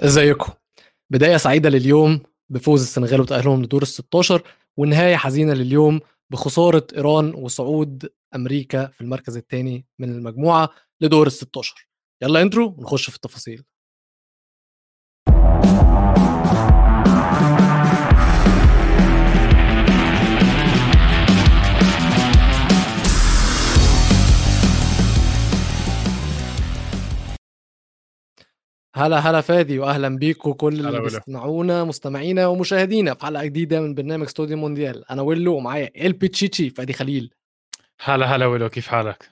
ازيكم؟ بداية سعيدة لليوم بفوز السنغال وتأهلهم لدور ال 16 ونهاية حزينة لليوم بخسارة إيران وصعود أمريكا في المركز الثاني من المجموعة لدور ال 16 يلا انترو ونخش في التفاصيل. هلا هلا فادي واهلا بيكم كل اللي. بيسمعونا مستمعينا ومشاهدينا في حلقة جديدة من برنامج استوديو مونديال. أنا ويلو ومعايا البيتشيتشي فادي خليل. هلا هلا ولو كيف حالك؟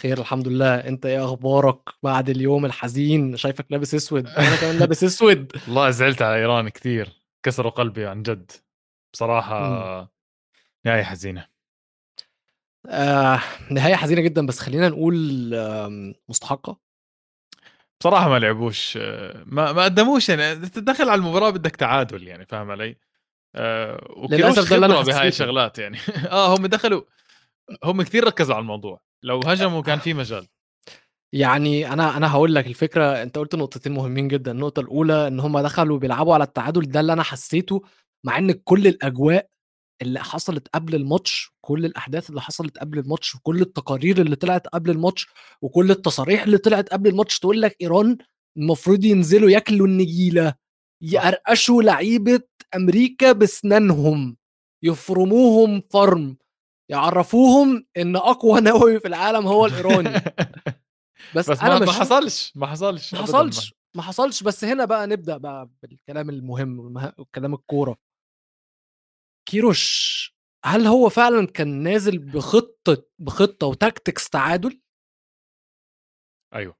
خير الحمد لله. أنت إيه أخبارك بعد اليوم الحزين؟ شايفك لابس أسود. أنا كمان لابس أسود. والله زعلت على إيران كثير. كسروا قلبي عن جد. بصراحة نهاية حزينة. آه نهاية حزينة جدا بس خلينا نقول آم، مستحقة. بصراحة ما لعبوش ما ما قدموش يعني تدخل على المباراة بدك تعادل يعني فاهم علي؟ آه وكيروش خبرة بهاي. الشغلات يعني آه هم دخلوا هم كثير ركزوا على الموضوع لو هجموا كان في مجال يعني أنا أنا هقول لك الفكرة أنت قلت نقطتين مهمين جدا النقطة الأولى إن هم دخلوا بيلعبوا على التعادل ده اللي أنا حسيته مع إن كل الأجواء اللي حصلت قبل الماتش كل الأحداث اللي حصلت قبل الماتش وكل التقارير اللي طلعت قبل الماتش وكل التصاريح اللي طلعت قبل الماتش تقول لك إيران المفروض ينزلوا ياكلوا النجيلة يقرقشوا لعيبة أمريكا بسنانهم يفرموهم فرم يعرفوهم إن أقوى نووي في العالم هو الإيراني. بس, بس أنا ما, مش ما حصلش ما حصلش ما حصلش ما حصلش. بس هنا بقى نبدأ بقى بالكلام المهم والكلام الكورة. كيروش هل هو فعلا كان نازل بخطة بخطة وتاكتكس تعادل؟ أيوه.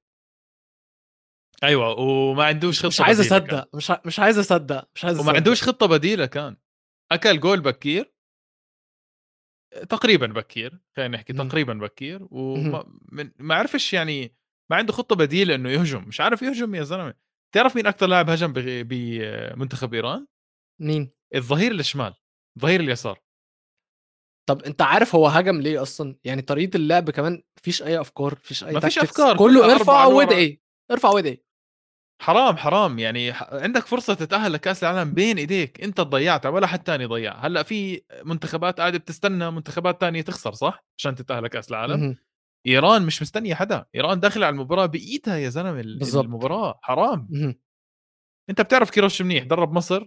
أيوه وما عندوش خطة مش عايز. أصدق مش ع- مش عايز أصدق مش عايز وما أصدق. عندوش خطة بديلة كان. أكل جول بكير. تقريبا بكير خلينا نحكي. تقريبا بكير وما من ما عرفش يعني ما عنده خطة بديلة إنه يهجم. مش عارف يهجم يا زلمة. تعرف مين أكثر لاعب هجم بغ- بمنتخب إيران؟ مين؟ الظهير الشمال. الظهير اليسار. طب أنت عارف هو هجم ليه أصلا؟ يعني طريقة اللعب كمان مفيش أي أفكار مفيش أي ما فيش tactics. أفكار، كله ارفع. وادعي ارفع وادعي حرام حرام. يعني عندك فرصة تتأهل لكأس العالم بين إيديك. أنت ضيعتها ولا حد تاني ضيعها هلأ في منتخبات قاعدة بتستنى منتخبات تانية تخسر صح؟ عشان تتأهل لكأس العالم. إيران مش مستنية حدا. إيران داخلة على المباراة بإيدها يا زلمة. المباراة. حرام. أنت بتعرف كيروش منيح درب مصر.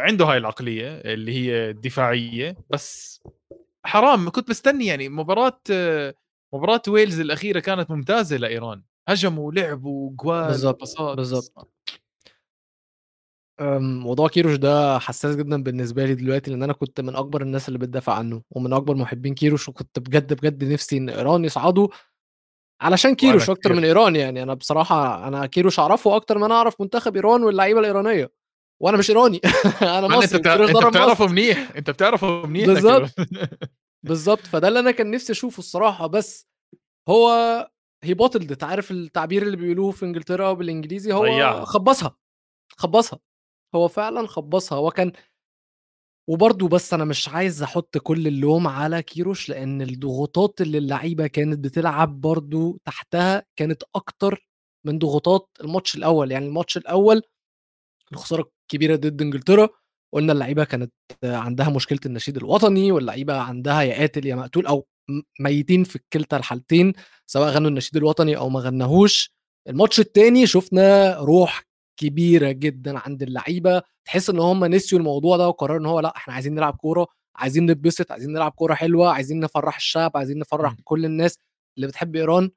عنده هاي العقلية اللي هي الدفاعية بس حرام كنت مستني يعني مباراة آه مباراة ويلز الأخيرة كانت ممتازة لإيران هجموا ولعبوا جوال بالظبط،. بالظبط. موضوع كيروش ده حساس جدا بالنسبة لي دلوقتي لأن أنا كنت من أكبر الناس اللي بتدافع عنه ومن أكبر محبين كيروش وكنت بجد بجد نفسي إن إيران يصعدوا علشان كيروش أكتر. من إيران يعني أنا بصراحة أنا كيروش أعرفه أكتر ما أنا أعرف منتخب إيران واللعيبة الإيرانية وأنا مش إيراني. أنا مصري أنت انت بتعرفه. منيح. أنت بتعرفه منيح بالظبط. بالظبط. فده اللي أنا كان نفسي أشوفه الصراحة. بس هو هي بوتلد انت عارف التعبير اللي بيقولوه في إنجلترا بالإنجليزي؟ هو ضيعها. خبصها. خبصها. هو فعلا خبصها. هو كان وبرضه بس أنا مش عايز أحط كل اللوم على كيروش لأن الضغوطات اللي اللعيبة كانت بتلعب برضه تحتها كانت أكتر من ضغوطات الماتش الأول. يعني الماتش الأول الخسارة الكبيره ضد إنجلترا قلنا اللعيبة كانت عندها مشكلة النشيد الوطني واللعيبة عندها يا قاتل يا مقتول أو ميتين في كلتا الحالتين سواء غنوا النشيد الوطني أو ما غناهوش. الماتش التاني شفنا روح كبيرة جدا عند اللعيبة تحس إن هم نسيوا الموضوع ده وقرروا إن هو لأ إحنا عايزين نلعب كورة عايزين نتبسط عايزين نلعب كورة حلوة عايزين نفرح الشعب عايزين نفرح مم. كل الناس اللي بتحب إيران.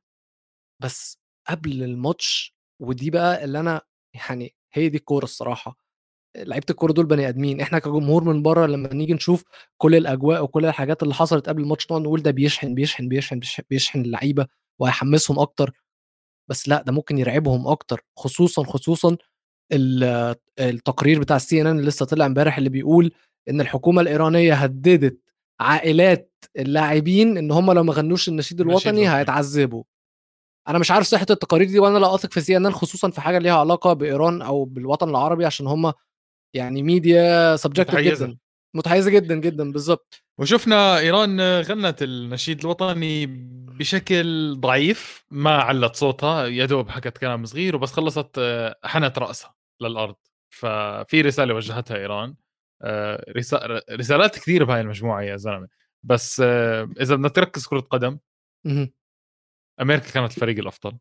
بس قبل الماتش ودي بقى اللي أنا يعني هي دي الكورة الصراحة. لعيبة الكورة دول بني آدمين. إحنا كجمهور من بره لما نيجي نشوف كل الأجواء وكل الحاجات اللي حصلت قبل الماتش نقعد نقول ده بيشحن بيشحن بيشحن بيشحن, بيشحن اللعيبة وهيحمسهم أكتر. بس لأ ده ممكن يرعبهم أكتر خصوصا خصوصا ال- التقرير بتاع السي ان ان اللي لسه طلع امبارح اللي بيقول إن الحكومة الإيرانية هددت عائلات اللاعبين إن هم لو ما غنوش النشيد الوطني. هيتعذبوا. أنا مش عارف صحة التقارير دي وأنا لا أثق في CNN خصوصا في حاجة ليها علاقة بإيران أو بالوطن العربي عشان هم يعني media subjective. جدا. متحيزة جدا جدا بالظبط وشفنا إيران غنت النشيد الوطني بشكل ضعيف ما علّت صوتها يا دوب حكت كلام صغير وبس خلصت آه، حنت رأسها للأرض. ففي رسالة وجهتها إيران آه، رسا- رسالات كثير بهاي المجموعة يا زلمة. بس آه، إذا بدنا تركز كرة قدم. اهم. أمريكا كانت الفريق الأفضل. آه،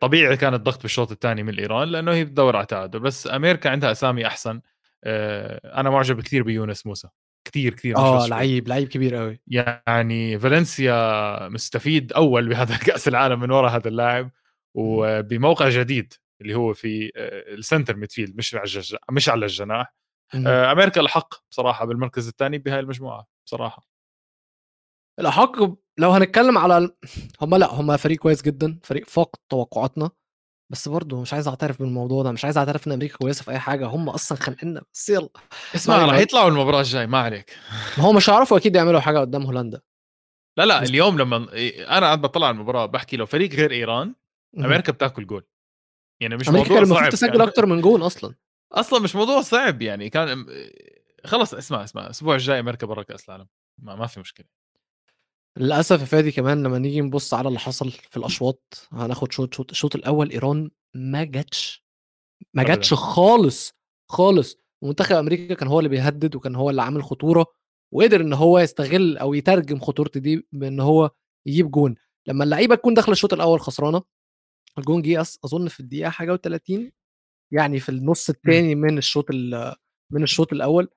طبيعي كان الضغط بالشوط الثاني من إيران لأنه هي بتدور على تعادل بس أمريكا عندها أسامي أحسن آه، أنا معجب كثير بيونس موسى كثير كثير شوي. لعيب، لعيب كبير أوي. يعني فالنسيا مستفيد أول بهذا كأس العالم من وراء هذا اللاعب وبموقع جديد اللي هو في ال center midfield مش على. مش على الجناح. آه، أمريكا الحق بصراحة بالمركز الثاني بهاي المجموعة بصراحة الأحق لو هنتكلم على هم لأ، هم فريق كويس جدًا، فريق فاق توقعاتنا، بس برضه مش عايز أعترف بالموضوع ده، مش عايز أعترف إن أمريكا كويسة في أي حاجة، هم أصلًا خانقيننا، بس يالّا. اسمع علينا. يطلعوا المباراة الجاي ما عليك ما هو مش هيعرفوا أكيد يعملوا حاجة قدام هولندا. لا لا اليوم لما إيه، أنا قاعد بطلع على المباراة بحكي لو فريق غير إيران. أمريكا بتاكل جول يعني مش أمريكا موضوع كان المفروض صعب تسجل. أكتر من جون أصلًا. أصلا مش موضوع صعب يعني كان خلص اسمع اسمع الأسبوع الجاي أمريكا برا كأس العالم ما, ما في مشكلة للأسف يا فادي كمان لمّا نيجي نبُص على اللي حصل في الأشواط، هناخد شوط شوط الشوط الأول إيران ما جاتش، ما. جاتش خالص، خالص. ومنتخب أمريكا كان هو اللي بيهدد وكان هو اللي عامل خطورة، وقدر إن هو يستغل أو يترجم خطورة دي بإن هو يجيب جون. لمّا اللعيبة تكون داخلة الشوط الأول خسرانة، الجون جه أص أظن في الدقيقة حاجة و30 يعني في النُص التاني من الشوط ال من الشوط الأول.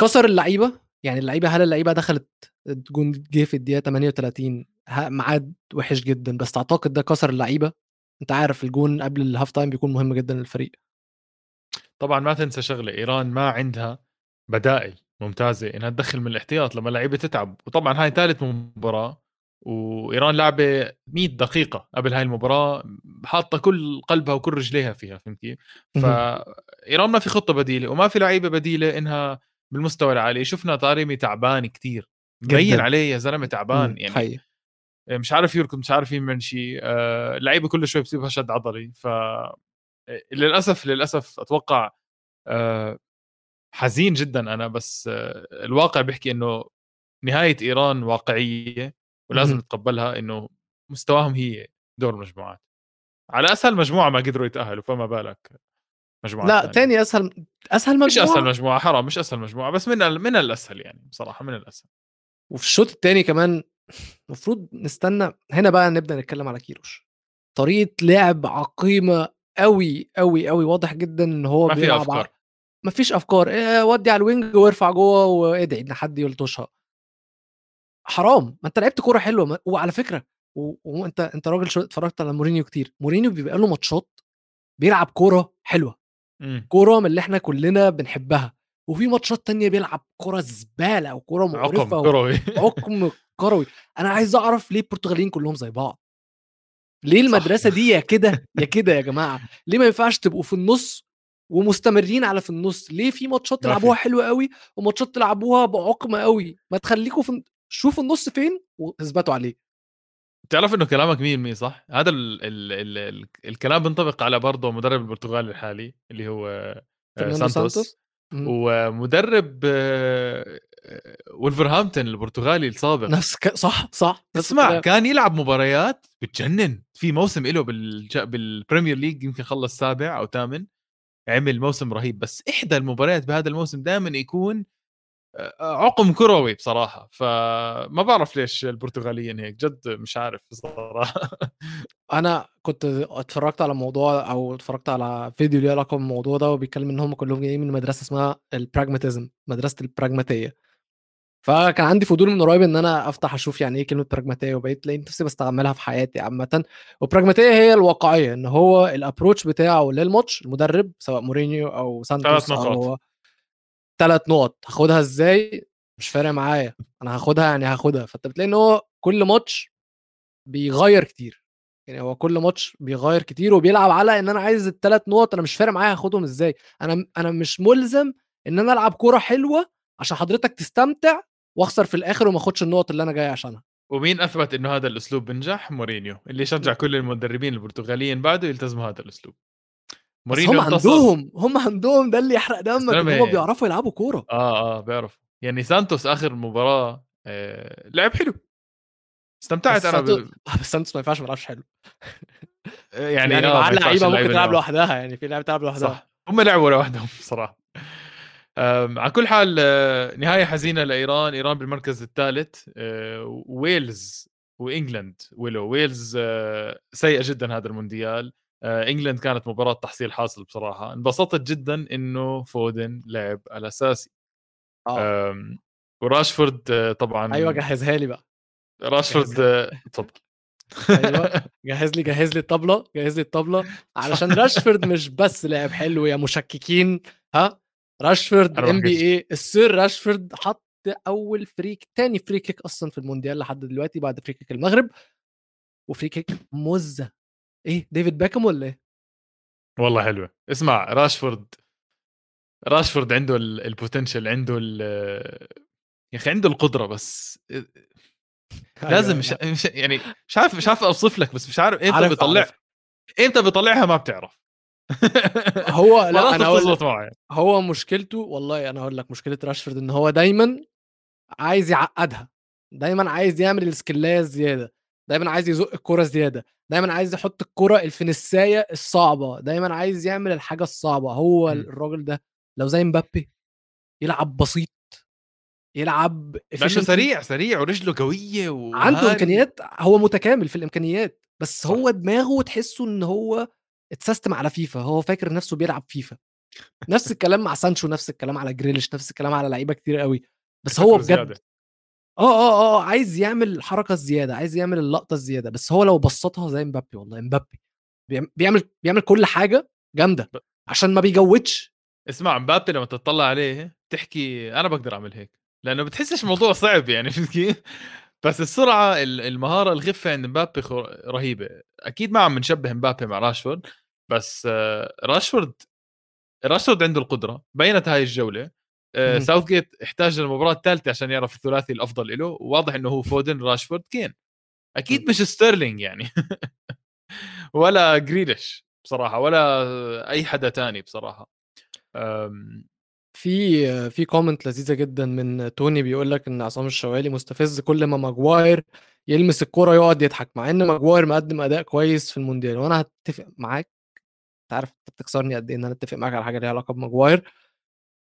كسر اللعيبة، يعني اللعيبة هل اللعيبة دخلت الجون جه في الدقيقة 38 ه ميعاد وِحِش جدًا، بس أعتقد ده كسر اللعيبة. أنت عارف الجون قبل الhalf time بيكون مهم جدًا للفريق. طبعا ما تنسى شغلة إيران ما عندها بدائل ممتازة إنها تدخل من الاحتياط لما اللعيبة تتعب وطبعا هاي ثالث مباراة وإيران لعبة 100 دقيقة قبل هاي المباراة حاطة كل قلبها وكل رجليها فيها فهمت كيف؟ فايران ما في خطة بديلة وما في لعيبة بديلة إنها بالمستوى العالي. شفنا طارمي تعبان كتير. مبين. عليه يا زلمة تعبان يعني. حقيقي. مش عارف يركض مش عارف يعمل شيء آه اللعيبه كل شوي بتصيبها شد عضلي. ف للأسف للأسف أتوقع آه حزين جدا أنا بس آه الواقع بيحكي إنه نهاية إيران واقعية ولازم اهم. نتقبلها إنه مستواهم هي دور المجموعات على أسهل مجموعة ما قدروا يتأهلوا فما بالك. مجموعات لأ، تانية. تاني أسهل أسهل مش أسهل مجموعة مجموعة حرام مش أسهل مجموعة بس من ال- من الأسهل يعني بصراحة من الأسهل وفي الشوط التاني كمان المفروض نستنى هنا بقى نبدأ نتكلم على كيروش. طريقة لعب عقيمة أوي، أوي، أوي، واضح جدًا إن هو ما بيلعب أفكار ع ما فيش أفكار، آآ ودّي على الwing وارفع جوّه وادعي إن حد يلطشها. حرام، ما أنت لعبت كورة حلوة ما وعلى فكرة و وأنت أنت راجل شو اتفرّجت على مورينيو كتير، مورينيو بيبقى له ماتشات بيلعب كورة حلوة، مم. كورة من اللي إحنا كلّنا بنحبها، وفي ماتشات تانية بيلعب كورة زبالة وكورة عقم مقرفة كروي وعُقم كروي. أنا عايز أعرف ليه البرتغاليين كلّهم زي بعض؟ ليه المدرسة دي يا كده، يا كده يا جماعة؟ ليه ما ينفعش تبقوا في النُص ومستمرين على في النُص؟ ليه في ماتشات ما تلعبوها في. حلو أوي وماتشات تلعبوها بعُقم أوي؟ ما تخلّيكم في شوفوا النُص فين وإثبتوا عليه. بتعرف إنه كلامك 100% صح؟ هذا ال ال ال ال الكلام بينطبق على برضه مدرب البرتغال الحالي اللي هو آه، سانتوس سانتوس. ومدرب آه، ولفرهامبتون البرتغالي السابق. نفس ك صح، صح، اسمع. كان يلعب مباريات بتجنن. في موسم له بالج... بال Premier League يمكن خلص سابع أو ثامن عمل موسم رهيب. بس إحدى المباريات بهذا الموسم دائما يكون عقم كروي بصراحة فما بعرف ليش البرتغاليين هيك جد مش عارف بصراحة أنا كنت اتفرّجت على موضوع أو اتفرّجت على فيديو ليه علاقة بالموضوع ده وبيتكلم إن هم كلّهم جايين من مدرسة اسمها ال pragmatism مدرسة البراجماتية. فكان عندي فضول من قريب إن أنا أفتح أشوف يعني إيه كلمة براجماتية وبقيت لقيت نفسي باستعملها في حياتي عامةً، والبراجماتية هي الواقعية، إن هو الapproach بتاعه للماتش المدرب سواء مورينيو أو سانتوس نقاط. 3 نُقط، هاخدها إزاي؟ مش فارق معايا، أنا هاخدها يعني هاخدها، فأنت بتلاقي إن هو كل ماتش بيغيّر كتير، يعني هو كل ماتش بيغيّر كتير وبيلعب على إن أنا عايز ال3 نُقط أنا مش فارق معايا هاخدهم إزاي، أنا م أنا مش مُلزم إن أنا ألعب كورة حلوة عشان حضرتك تستمتع وأخسر في الآخر وما آخدش النُقط اللي أنا جاي عشانها. ومين أثبت إنه هذا الأسلوب؟ بنجح مورينيو اللي شجع كل المدربين البرتغاليين بعده يلتزموا هذا الأسلوب. مورينيو هم عندهم، هم عندهم ده اللي يحرق دمك زلمة. هم بيعرفوا يلعبوا كورة. آه آه بيعرف يعني سانتوس آخر مباراة آه لعب حلو. استمتعت أنا ب... بس سانتوس ما ينفعش ما يلعبش حلو. يعني, يعني آه مع ما ينفعش اللعيبه اللعيبة ممكن تلعب إنه- لوحدها يعني في لعيبة تلعب لوحدها. صح. هم لعبوا لوحدهم صراحة. أم، على كل حال آه، نهاية حزينة لإيران. إيران بالمركز الثالث آه، ويلز وانجلند ولو ويلز آه، سيئه جدا هذا المونديال. آه، إنجلند كانت مباراة تحصيل حاصل بصراحة. انبسطت جدا إنه فودن لعب الاساسي آه. وراشفورد آه، طبعا أيوه جهزها لي بقى. راشفورد. آه، تفضل أيوه جهز لي جهز لي الطبلة جهز لي الطبلة. علشان راشفورد مش بس لعب حلو يا مشككين ها؟ راشفورد MBE السير راشفورد حط أول فريك تاني free kick أصلا في المونديال لحد دلوقتي بعد free kick المغرب. و free kick مزة. إيه ديفيد بيكهام ولا إيه؟ والله حلوة. اسمع راشفورد راشفورد عنده ال potential عنده ال يا أخي عنده القدرة بس لازم أيوة، مش, يعني مش يعني مش عارف مش عارف أوصف لك بس مش عارف إمتى بيطلع. إمتى بيطلعها ما بتعرف. هو لأ أنا أقول معي هو مشكلته والله أنا هقول لك مشكلة راشفورد إن هو دايما عايز يعقدها دايما عايز يعمل السكلايه زيادة. دايما عايز يزق الكرة زيادة دايما عايز يحط الكرة الفينيساية الصعبة دايما عايز يعمل الحاجة الصعبة هو م. الراجل ده لو زي مبابي يلعب بسيط يلعب لأنه. سريع سريع ورجله قوية وهاري. عنده إمكانيات هو متكامل في الإمكانيات بس صح. هو دماغه تحسه إن هو اتسستم على فيفا هو فاكر نفسه بيلعب فيفا نفس الكلام مع سانشو نفس الكلام على جريليش نفس الكلام على لعيبة كتير قوي بس هو بجد زيادة. آه آه آه عايز يعمل الحركه الزياده عايز يعمل اللقطة الزياده بس هو لو بسطها زي مبابي والله مبابي بيعم- بيعمل بيعمل كل حاجة جامدة عشان ما بيجودش اسمع مبابي لما تطلع عليه تحكي أنا بقدر أعمل هيك لأنه بتحسش الموضوع صعب يعني فهمت كيف؟ بس السرعة ال- المهارة الخفة عند مبابي رهيبة أكيد ما عم نشبه مبابي مع راشفورد بس آه، راشفورد راشفورد عنده القدرة بينت هاي الجولة آه،. ساوث جيت احتاج للمباراة الثالثة عشان يعرف الثلاثي الأفضل له. وواضح إنه هو فودن راشفورد كين. أكيد. مش ستيرلينج يعني. ولا جريليش بصراحة ولا أي حدا تاني بصراحة. في في comment لذيذة جدا من توني بيقول لك إن عصام الشوالي مستفز كل ما ماجواير يلمس الكرة يقعد يضحك مع إن ماجواير مقدم أداء كويس في المونديال. وأنا هتفق معاك. أنت عارف أنت بتكسرني قد إيه إن أنا أتفق معاك على حاجة ليها علاقة بماجواير.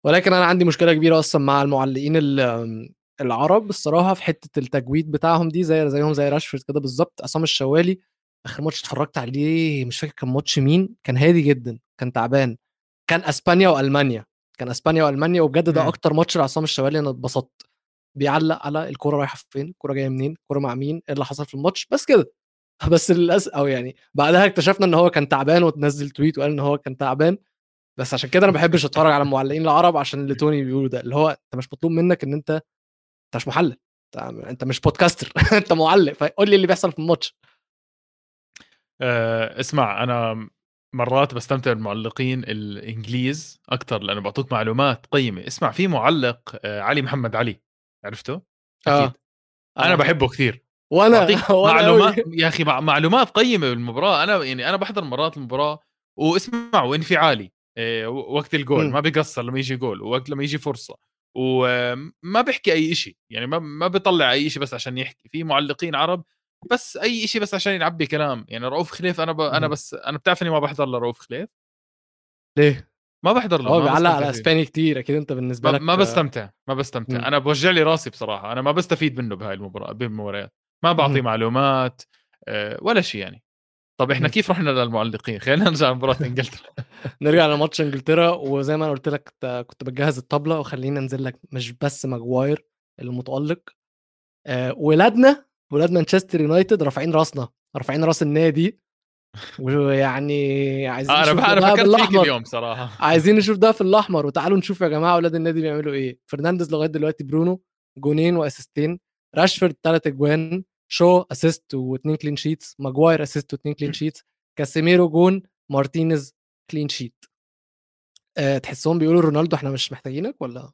ولكن أنا عندي مشكلة كبيرة أصلا مع المعلقين ال- العرب الصراحة في حتة التجويد بتاعهم دي زي زيهم زي راشفورد كده بالظبط. عصام الشوالي آخر ماتش اتفرجت عليه مش فاكر كان ماتش مين كان هادي جدا كان تعبان. كان أسبانيا وألمانيا كان أسبانيا وألمانيا وبجد ده مم. أكتر ماتش لعصام الشوالي أنا اتبسطت. بيعلق على الكورة رايحة فين؟ الكورة جاية منين؟ الكورة مع مين؟ إيه اللي حصل في الماتش؟ بس كده. بس للاسف أو يعني بعدها اكتشفنا إن هو كان تعبان وتنزل تويت وقال إن هو كان تعبان. بس عشان كده أنا ما بحبش أتفرج على المعلقين العرب عشان اللي توني بيقوله ده اللي هو أنت مش مطلوب منك إن أنت أنت مش محلل أنت, مش بودكاستر أنت معلق فقول لي اللي بيحصل في الماتش. أه اسمع أنا مرات بستمتع بالمعلقين الإنجليز أكثر لأنه بعطوك معلومات قيمة. اسمع في معلق آه، علي محمد علي عرفته؟ أكيد. آه. أنا بحبه كثير. وأنا معلومات أوي. يا أخي مع- معلومات قيمة بالمباراة. أنا يعني أنا بحضر مرات المباراة واسمع وانفعالي وقت الجول مم. ما بيقصر لما يجي جول ووقت لما يجي فرصة وما بيحكي أي شيء يعني ما ما بيطلع أي شيء بس عشان يحكي في معلقين عرب بس أي شيء بس عشان يعبي كلام يعني رؤوف خليف أنا ب... أنا مم. بس أنا بتعرف إني ما بحضر لرؤوف خليف ليه؟ ما بحضر له هو بيعلق على. إسباني كتير أكيد أنت بالنسبة ما, لك ما بستمتع ما بستمتع مم. أنا بوجع لي راسي بصراحة أنا ما بستفيد منه بهاي المباراة بالمباريات ما بعطيه مهم. معلومات آه، ولا شيء يعني طب إحنا. كيف رحنا للمعلقين؟ خلينا نرجع لمباراة إنجلترا. نرجع لماتش إنجلترا وزي ما أنا قلت لك كنت بتجهز الطبلة وخلينا انزل لك مش بس ماجواير اللي متالق آه ولادنا ولاد مانشستر يونايتد رافعين راسنا رافعين راس النادي. ويعني عايزين آه، نشوف أنا ده فكرت فيك اليوم صراحة. عايزين نشوف ده في الأحمر. وتعالوا نشوف يا جماعة أولاد النادي بيعملوا إيه. فرنانديز لغاية دلوقتي برونو جونين و assist ين. راشفورد ثلاث أجوان. شو assist واثنين clean sheets ماجواير assist واثنين clean sheets كاسيميرو جون مارتينيز كلين شيت أه تحسهم بيقولوا رونالدو إحنا مش محتاجينك ولا؟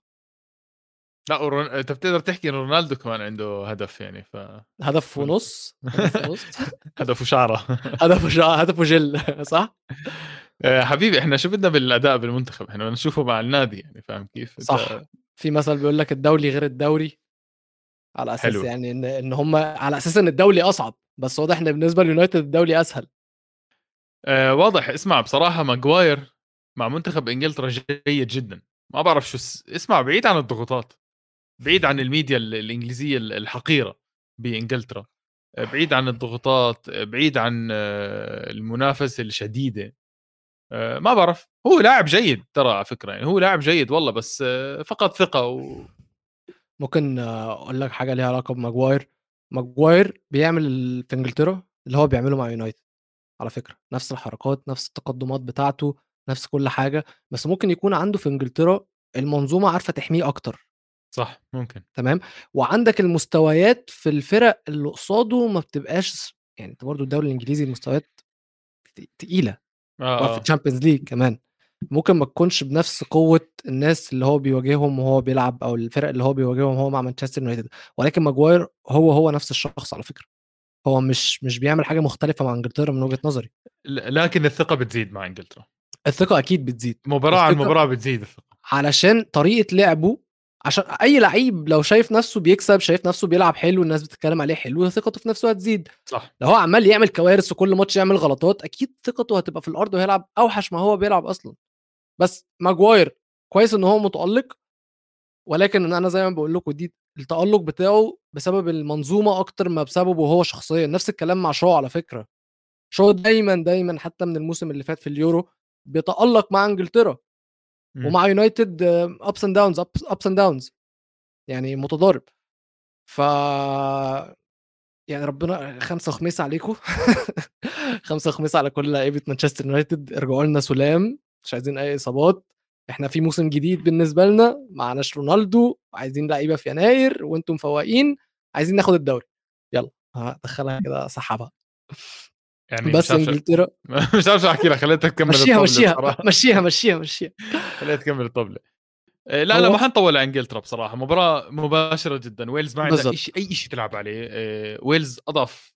لا ورون... أنت بتقدر تحكي إن رونالدو كمان عنده هدف يعني ف هدف ونص هدف ونص. هدفه شعره هدف وش- هدف جدل صح؟ آه، حبيبي إحنا شو بدنا بالأداء بالمنتخب؟ إحنا بدنا نشوفه مع النادي يعني فاهم كيف؟ صح. في مثل بيقول لك الدولي غير الدوري. على أساس حلو. يعني إن إن هم على أساس إن الدولي أصعب، بس واضح إن بالنسبة ليونايتد الدولي أسهل. آآ واضح اسمع بصراحة ماجواير مع منتخب إنجلترا جيد جدًا، ما بعرف شو الس اسمع بعيد عن الضغوطات، بعيد عن الميديا ال الإنجليزية ال الحقيرة بإنجلترا، آآ بعيد عن الضغوطات، بعيد عن المنافسة الشديدة، آآ ما بعرف، هو لاعب جيد ترى على فكرة، يعني هو لاعب جيد والله بس فقد ثقة و ممكن أقول لك حاجة ليها علاقة بماجواير، ماجواير بيعمل في إنجلترا اللي هو بيعمله مع يونايتد على فكرة، نفس الحركات، نفس التقدمات بتاعته، نفس كل حاجة، بس ممكن يكون عنده في إنجلترا المنظومة عارفة تحميه أكتر. صح، ممكن. تمام، وعندك المستويات في الفرق اللي قصاده ما بتبقاش يعني أنت برضه الدوري الإنجليزي المستويات ت تقيلة، آه، آه. الChampions League كمان، ممكن ما تكونش بنفس قوة الناس اللي هو بيواجههم وهو بيلعب أو الفرق اللي هو بيواجههم وهو مع مانشستر يونايتد، ولكن ماجواير هو، هو نفس الشخص على فكرة، هو مش مش بيعمل حاجة مختلفة مع إنجلترا من وجهة نظري. لكن الثقة بتزيد مع إنجلترا. الثقة أكيد بتزيد. مباراة عن مباراة بتزيد الثقة. علشان طريقة لعبه عشان أي لعيب لو شايف نفسه بيكسب، شايف نفسه بيلعب حلو، الناس بتتكلم عليه حلو، ثقته في نفسه هتزيد. صح. لو هو عمّال يعمل كوارث وكل ماتش يعمل غلطات، أكيد ثقته هتبقى في الأرض وهيلعب أوحش ما هو بيلعب أصلًا. بس ماجواير كويس إن هو متألق، ولكن أنا زي ما باقول لكم دي التألق بتاعه بسبب المنظومة أكتر ما بسببه هو شخصيًا، نفس الكلام مع شو على فكرة. شو دايمًا، دايمًا حتى من الموسم اللي فات في اليورو بيتألق مع إنجلترا، إمم. ومع يونايتد and downs ups, ups and downs يعني متضارب. ف يعني ربنا خمسة وخميسة عليكم خمسة وخميسة على كل لعيبة مانشستر يونايتد، ارجعوا لنا سلام، مش عايزين أي إصابات، إحنا في موسم جديد بالنسبة لنا، معناش رونالدو، عايزين لعيبة في يناير وأنتم مفوّقين، عايزين ناخد الدوري، يالّا هادخّلها كده أسحّبها. يعني بس إنجلترا مش عارف شو أحكي لك خلّيتك تكمّل مشّيها، مشّيها،. مشّيها، مشّيها، مشّيها. خلّيها تكمّل الطبلة. آآ لا، لا ما حنطوّل على إنجلترا بصراحة، مباراة مباشرة جدًا، ويلز ما عندها بالضبط. إشي أي إشي تلعب عليه، آآ ويلز أضعف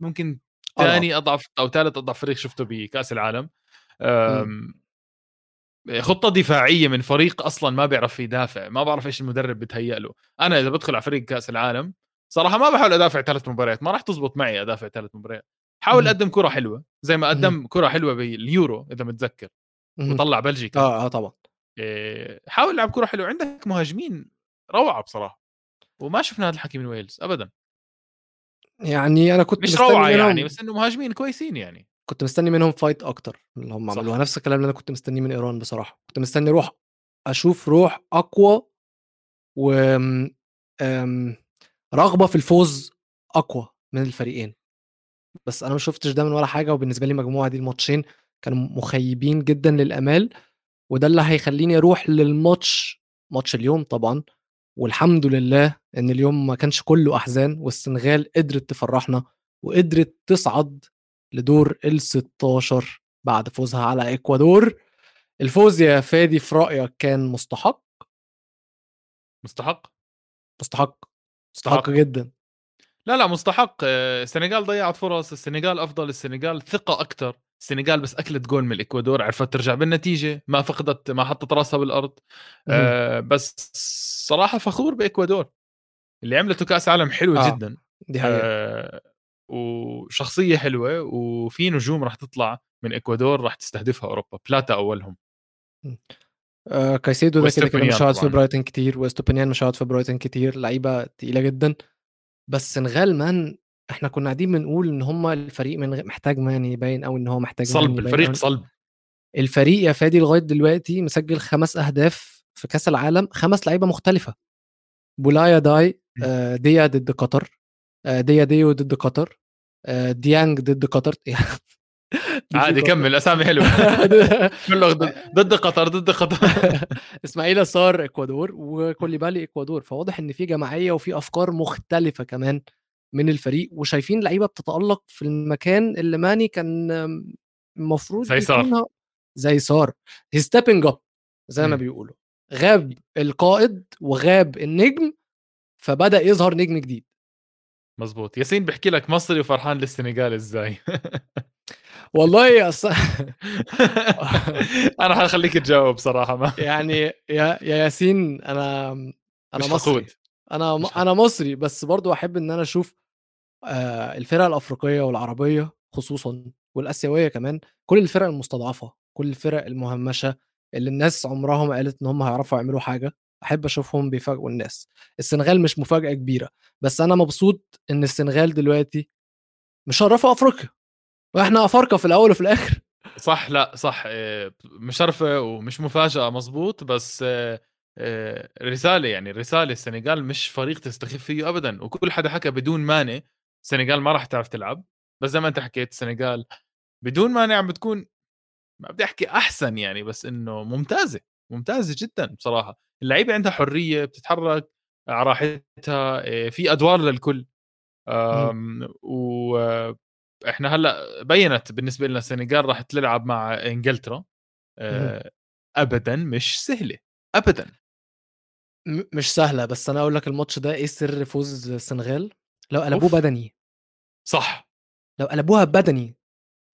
ممكن أضعف. تاني أضعف أو تالت أضعف فريق شُفته بكأس العالم. خطة دفاعية من فريق أصلًا ما بيعرف يدافع، ما بعرف إيش المدرب بيتهيأ له. أنا إذا بادخل على فريق كأس العالم، صراحة ما باحاول أدافع 3 مباريات، ما راح تزبط معي أدافع 3 مباريات. حاول اهم. أقدّم كرة حلوة، زي ما. قدّم كرة حلوة باليورو إذا متذكر،. وطلّع بلجيكا. آه، آه طبعًا. آآ حاول ألعب كرة حلوة، عندك مهاجمين روعة بصراحة، وما شُفنا هذا الحكي من ويلز أبدًا. يعني أنا كنت مش روعة يعني، بس إنه مهاجمين كويسين يعني. كنت مستني منهم أكتر من اللي هم. عملوها، نفس الكلام اللي أنا كنت مستنيه من إيران بصراحة، كنت مستني روح أشوف روح أقوى وآمم، آمم، رغبة في الفوز أقوى من الفريقين. بس أنا ما شُفتش ده من ولا حاجة، وبالنسبة لي المجموعة دي الماتشين كانوا مخيبين جدًا للآمال، وده اللي هيخلّيني أروح للماتش ماتش اليوم طبعًا، والحمد لله إن اليوم ما كانش كلّه أحزان، والسنغال قدرت تفرّحنا، وقدرت تصعد لدور ال16 بعد فوزها على إكوادور. الفوز يا فادي في رأيك كان مستحق؟ مستحق؟ مستحق، مستحق. جدًا. لا، لا مستحق، السنغال ضيّعت فرص، السنغال أفضل، السنغال ثقة أكتر، السنغال بس أكلت جول من الإكوادور، عرفت ترجع بالنتيجة، ما فقدت ما حطّت راسها بالأرض. إمم. آآ بس صراحة فخور بإكوادور، اللي عملته كأس عالم حلو آه، جدًا. دي حقيقة. آآ وشخصية حلوة، وفي نجوم راح تطلع من إكوادور راح تستهدفها أوروبا، بلاتا أولهم. إمم. آآ كايسيدو ده كده، كده مش وإستوبانيان هيقعد في طبعًا. برايتون كتير، وإستوبينيان مش هيقعد في برايتون كتير، لعيبة تقيلة جدًا. بس السنغال man إحنا كنا قاعدين بنقول إن هم الفريق من غير محتاج ماني باين أوي إن هو محتاج صلب، الفريق صلب. الفريق يا فادي لغاية دلوقتي مسجّل 5 أهداف في كأس العالم، 5 لعيبة مختلفة. بولاي ديا. آآ ديّا ضد قطر، آآ ديّا ديو ضد قطر، ديانج ضد قطر في عادي. كمّل أسامي حلوة. كله ضد قطر، ضد قطر. إسماعيل صار إكوادور، وكوليبالي إكوادور، فواضح إن في جماعية وفي أفكار مختلفة كمان من الفريق، وشايفين لعيبة بتتألق في المكان اللي ماني كان المفروض زي صار. زي صار he's stepping up زي ما. بيقولوا. غاب القائد وغاب النجم، فبدأ يظهر نجم جديد. مضبوط. ياسين بيحكي لك مصري وفرحان للسنغال إزاي. والله أص أنا حاخلّيك تجاوب صراحة ما يعني يا يا ياسين أنا أنا مش مصري، حقود. م مش ح أنا مصري، بس برضه أحب إن أنا أشوف آآ الفرق الأفريقية والعربية خصوصًا والآسيوية كمان، كل الفرق المستضعفة، كل الفرق المهمشة، اللي الناس عمرها ما قالت إن هم هيعرفوا يعملوا حاجة، أحب أشوفهم بيفاجئوا الناس. السنغال مش مفاجأة كبيرة، بس أنا مبسوط إن السنغال دلوقتي مشرّفة أفريقيا، وإحنا أفارقة في الأول وفي الآخر. صح لأ صح آآ مشرفة ومش مفاجأة مضبوط، بس آآ رسالة يعني الرسالة السنغال مش فريق تستخف فيه أبدًا، وكل حدا حكى بدون ماني السنغال ما راح تعرف تلعب، بس زي ما أنت حكيت السنغال بدون مانع عم بتكون ما بدي أحكي أحسن يعني بس إنه ممتازة، ممتازة جدًا بصراحة، اللعيبة عندها حرية بتتحرك على راحتها، آآ في أدوار للكل، وإحنا هلأ بيّنت بالنسبة لنا السنغال راح تلعب مع إنجلترا، اهم. آآ أبدًا مش سهلة، أبدًا، م مش سهلة، بس أنا أقول لك الماتش ده إيه سر فوز السنغال؟ لو قلبوه أوف! بدني، صح، لو قلبوها بدني.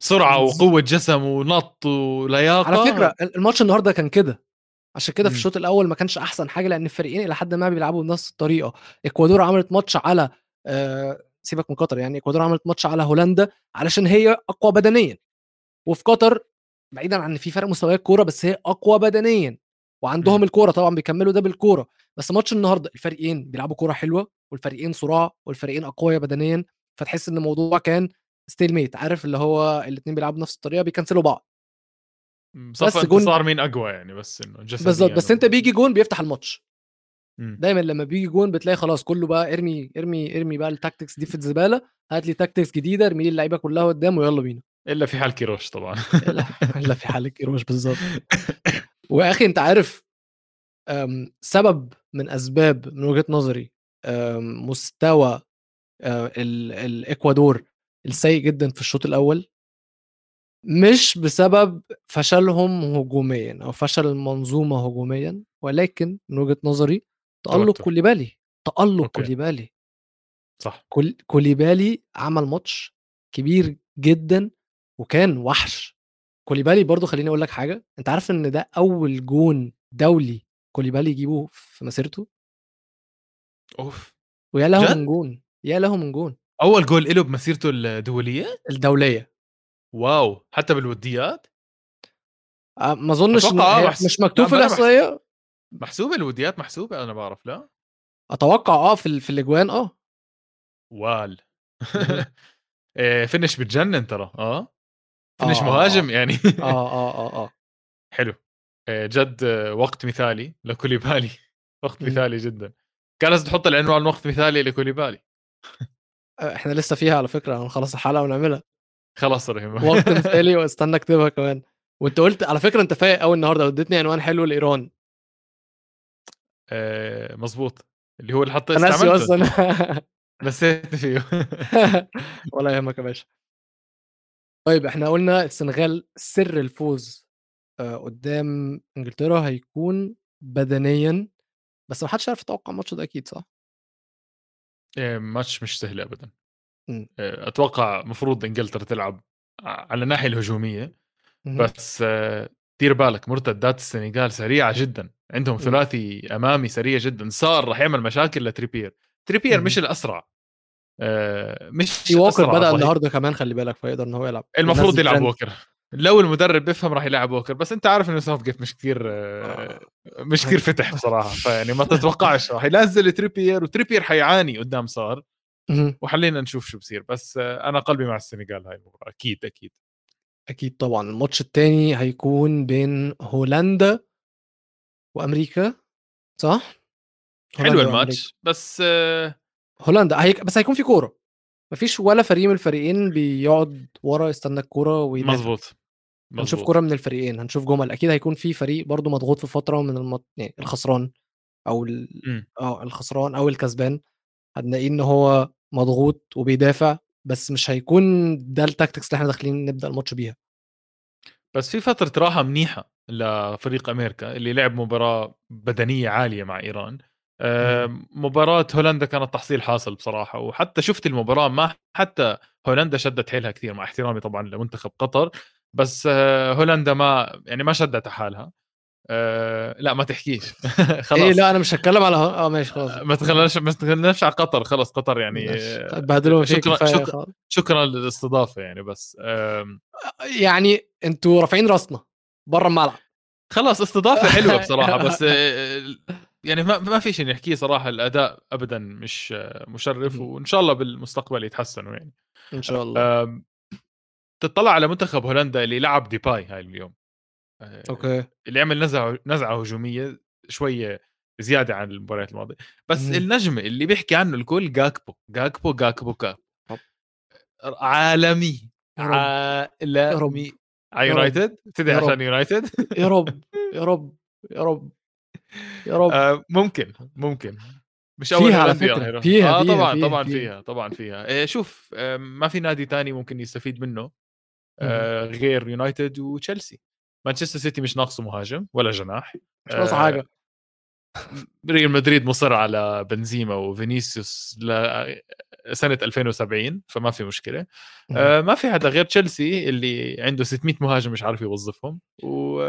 سرعة ونز وقوة جسم ونَط على فكرة ولياقة ال الماتش النهارده كان كده، عشان كده في إمم، الشوط الأول ما كانش أحسن حاجة، لأن الفريقين إلى حدٍ ما بيلعبوا بنفس الطريقة، إكوادور عملت ماتش على آآ سيبك من قطر يعني، إكوادور عملت ماتش على هولندا علشان هي أقوى بدنيًا، وفي قطر بعيدًا عن إن في فرق مستويات كورة، بس هي أقوى بدنيًا، وعندهم إمم، الكورة طبعًا بيكمّلوا ده بالكورة، بس ماتش النهارده الفريقين بيلعبوا كورة حلوة، والفريقين سُراع، والفريقين أقويا بدنيًا، فتحس إن الموضوع كان stalemate عارف اللي هو الاتنين بيلعبوا بنفس الطريقة بي cancel وا بعض، بس جون انتصار مين أقوى يعني بس إنه بالضبط، جسديًا بس أنت و بييجي جون بيفتح الماتش، دايمًا لمّا بييجي جون بتلاقي خلاص كلّه بقى إرمي إرمي إرمي بقى ال tactics دي في الزبالة، هات لي tactics جديدة ارمي لي اللعيبة كلّها قدّام ويالّا بينا، إلا في حال كيروش طبعًا. إلا في حالة كيروش بالضبط، ويا أخي أنت عارف سبب من أسباب من وجهة نظري مستوى آآ ال الإكوادور السيء جدًا في الشوط الأول، مش بسبب فشلهم هجوميًا أو فشل المنظومة هجوميًا، ولكن من وجهة نظري توتر، كوليبالي، أوكي، كوليبالي، صح، كول كوليبالي عمل ماتش كبير جدًا وكان وحش، كوليبالي برضه خلّيني أقول لك حاجة، أنت عارف إن ده أول جون دولي كوليبالي يجيبه في مسيرته؟ أوف! ويا له؟ من جون، يا له من جون، أول جول إله بمسيرته الدولية؟ الدولية واو! حتى بالوديات؟ آآ ما أتوقع آه محس مش مكتوب في بلا محس الإحصائية، محسوبة الوديات محسوبة أنا باعرف لا؟ أتوقع آه في في الأجوان آه، وال finish بتجنن ترى، آه، finish آه، آه، آه، مهاجم يعني. آه، آه، آه، آه، حلو، جد آه، وقت مثالي لكوليبالي، وقت مثالي جدًا، كان لازم تحط العنوان وقت مثالي لكوليبالي، آآ إحنا لسه فيها على فكرة هنخلّص الحلقة ونعملها، خلاص رهيب وقت مثالي واستنى أكتبها كمان، وأنت قُلت على فكرة أنت فايق أوي النهارده واديتني عنوان حلو لإيران، آآ مضبوط، اللي هو اللي حط استعملته. أصلًا. أنت، نسيت فيه. ولا يهمك يا باشا. طيب إحنا قُلنا السنغال سر الفوز آآ قدّام إنجلترا هيكون بدنيًا، بس ما حدش يعرف يتوقع الماتش ده أكيد صح؟ آآ ماتش مش سهل أبدًا، إمم، آآ أتوقع مفروض إنجلترا تلعب على الناحية الهجومية، اهم، بس آه، دير بالك مرتدات السنغال سريعة جدًا، عندهم ثلاثي أمامي سريع جدًا، صار راح يعمل مشاكل لتريبير، تريبير. مش الأسرع، آآ في مش بدأ ظهير النهارده كمان خلّي بالك، فيقدر إن هو يلعب. المفروض يلعب ووكر، لو المدرب بيفهم راح يلعب ووكر، بس أنت عارف إنه Southgate مش كتير آه، مش هن كتير فتح بصراحة، فيعني ما تتوقعش راح ينزل تريبير وتريبير حيعاني قدام صار، وخلّينا نشوف شو بصير، بس أنا قلبي مع السنغال هاي المباراة أكيد، أكيد. أكيد طبعًا، الماتش التاني هيكون بين هولندا وأمريكا صح؟ حلو الماتش، بس هولندا هيك بس هيكون في كورة، ما فيش ولا فريق من الفريقين بيقعد ورا يستنى الكورة ويدافع، مضبوط، هنشوف. كورة من الفريقين، هنشوف جُمل، أكيد هيكون في فريق برضه مضغوط في فترة من المات يعني الخسران أو ال إمم. آه، الخسران أو الكسبان. هنلاقيه إن هو مضغوط وبيدافع، بس مش هيكون ده الtactics اللي إحنا داخلين نبدأ الماتش بيها. بس في فترة راحة منيحة لفريق أمريكا اللي لعب مباراة بدنية عالية مع إيران. آآ اهم، مباراة هولندا كانت تحصيل حاصل بصراحة، وحتى شُفت المباراة ما حتى هولندا شدّت حيلها كتير مع احترامي طبعًا لمنتخب قطر، بس آه، هولندا ما يعني ما شدّت حالها. آه لا ما تحكيش إيه خلاص لأ أنا مش هاتكلم على ه آه ماشي خلاص ما تخلّيناش ما تخلّيناش على قطر خلص قطر يعني آه، فيه شكرًا كفاية شكرًا خلاص. شكرًا للاستضافة يعني بس آمم يعني أنتم رافعين راسنا برّه الملعب. خلاص استضافة حلوة بصراحة بس آآ يعني ما ما في شيء نحكيه صراحة الأداء أبدًا مش آه، مشرف. وإن شاء الله بالمستقبل يتحسنوا يعني. إن شاء الله. آمم تطلع على منتخب هولندا اللي لعب ديباي هاي اليوم. آآ أوكي. اللي عمل نزعة نزعة هجومية شوية زيادة عن المباريات الماضية، بس اهم. النجم اللي بيحكي عنه الكل جاكبو، جاكبو، جاكبو، جاكبو طب. عالمي، عالمي على يونايتد؟ تدعي. عشان يونايتد؟ يا رب، يا رب، يا رب، يا رب. آآ ممكن، ممكن. مش أول فيها على فكرة، يروح فيها، آه فيها، طبعًا، فيها، طبعًا فيها. فيها، طبعًا فيها. آآ شوف آآ ما في نادي تاني ممكن يستفيد منه. آآ غير يونايتد وتشيلسي. مانشستر سيتي مش ناقصه مهاجم ولا جناح. مش ناقصه آآ حاجة. ريال مدريد مصر على بنزيما وفينيسيوس لسنة 2070 فما في مشكلة. اهم. آآ ما في حدا غير تشيلسي اللي عنده 600 مهاجم مش عارف يوظفهم و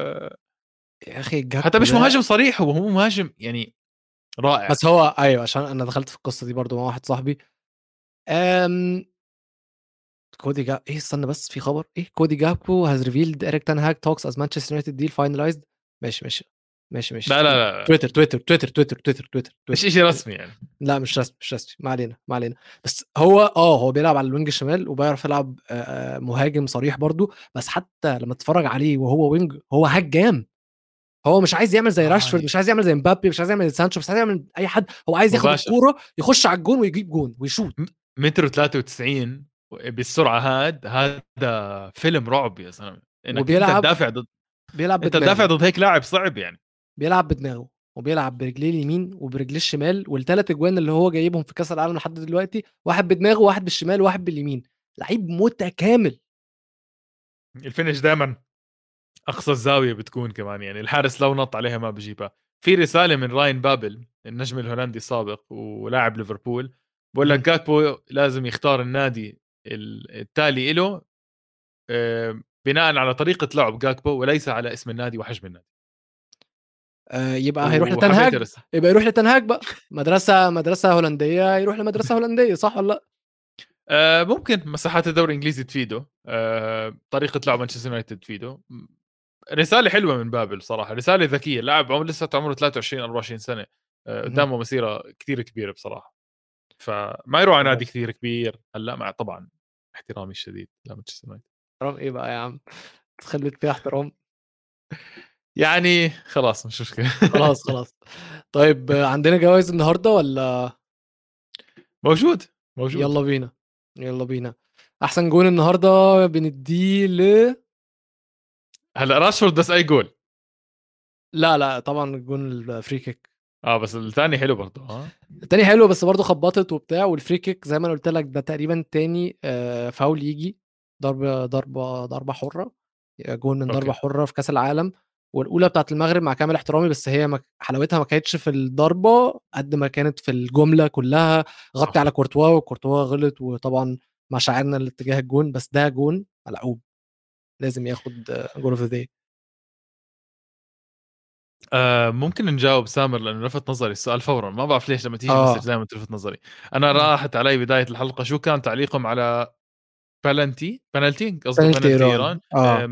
يا جاكبو حتى مش مهاجم صريح هو هو مهاجم يعني رائع. بس هو أيوه، عشان أنا دخلت في القصة دي برضه مع واحد صاحبي. آمم كودي جا إيه استنى بس في خبر، إيه كودي جاكبو has revealed Erik ten Hag talks as Manchester United deal finalized ماشي، ماشي، ماشي، ماشي. لا، لا، لا. تويتر، تويتر، تويتر، تويتر، تويتر، تويتر، مش. شيء رسمي يعني. لأ مش رسمي، مش رسمي، ما علينا، ما علينا. بس هو آه، هو بيلعب على ال wing الشمال وبيعرف يلعب مهاجم صريح برضه، بس حتى لمّا تتفرّج عليه وهو wing هو هجّام. هو مش عايز يعمل زي آه، راشفورد، ي مش عايز يعمل زي مبابي، مش عايز يعمل زي سانشو، مش عايز يعمل أي حد، هو عايز ياخد. الكورة يخش على الجون ويجيب جون ويشوط. متر و93 بالسرعة هاد هذا فيلم رعب يا زلمة. إنك وبيلعب أنت تدافع ضد بيلعب أنت تدافع ضد هيك لاعب صعب يعني. بيلعب بدماغه، وبيلعب برجليه اليمين وبرجليه الشمال، وال3 أجوان اللي هو جايبهم في كأس العالم لحد دلوقتي، واحد بدماغه، وواحد بالشمال، وواحد باليمين. لعيب متكامل. ال finish دايمًا أقصى الزاوية بتكون كمان يعني الحارس لو نط عليها ما بيجيبها. في رسالة من راين بابل النجم الهولندي السابق ولاعب ليفربول بيقول لك. جاكبو لازم يختار النادي ال التالي إله آآ بناءً على طريقة لعب جاكبو وليس على اسم النادي وحجم النادي. آآ يبقى هيروح لتن وحبيت هاج، الرسالة. يبقى يروح لتن هاج بقى. مدرسة مدرسة هولندية يروح لمدرسة هولندية، صح والّا لأ؟ آآ ممكن مساحات الدوري الإنجليزي تفيده، آآ طريقة لعب مانشستر يونايتد تفيده. م رسالة حلوة من بابل صراحة، رسالة ذكية، لاعب عمره لساته عمره 23 24 سنة، آآ اهم. قدامه مسيرة كتير كبيرة بصراحة. فما يروح على نادي. كتير كبير هلأ مع طبعًا احترامي الشديد لمانشستر يونايتد. احترام إيه بقى يا عم؟ تخلّيك فيها احترام. يعني خلاص مش مشكلة. خلاص، خلاص. طيب عندنا جوايز النهارده والّا موجود، موجود. يالّا بينا، يالّا بينا. أحسن جون النهارده بندّيه ل هلأ راشفورد بس أي جول. لا، لأ، طبعًا الجون الfree kick. آه بس التاني حلو برضه ها؟ التاني حلو بس برضه خبّطت وبتاع وال free kick زي ما أنا قُلت لك ده تقريبًا تاني آآ foul ييجي، ضربة ضربة ضربة حُرة، جون من أوكي. حُرة في كأس العالم، والأولى بتاعة المغرب مع كامل احترامي بس هي حلاوتها ما كانتش في الضربة قد ما كانت في الجملة كلّها، غطّي. على كورتوا وكورتوا غلط وطبعًا مشاعرنا لاتجاه الجون، بس ده جون ملعوب، لازم ياخد goal of the آآ ممكن نجاوب سامر لأنه لفت نظري السؤال فورًا، ما بعرف ليش لمّا تيجي آه. message دايمًا تلفت نظري. إمم. راحت علي بداية الحلقة شو كان تعليقهم على بلنتي بنالتي قصده بنالتي بنالتي إيران، آه.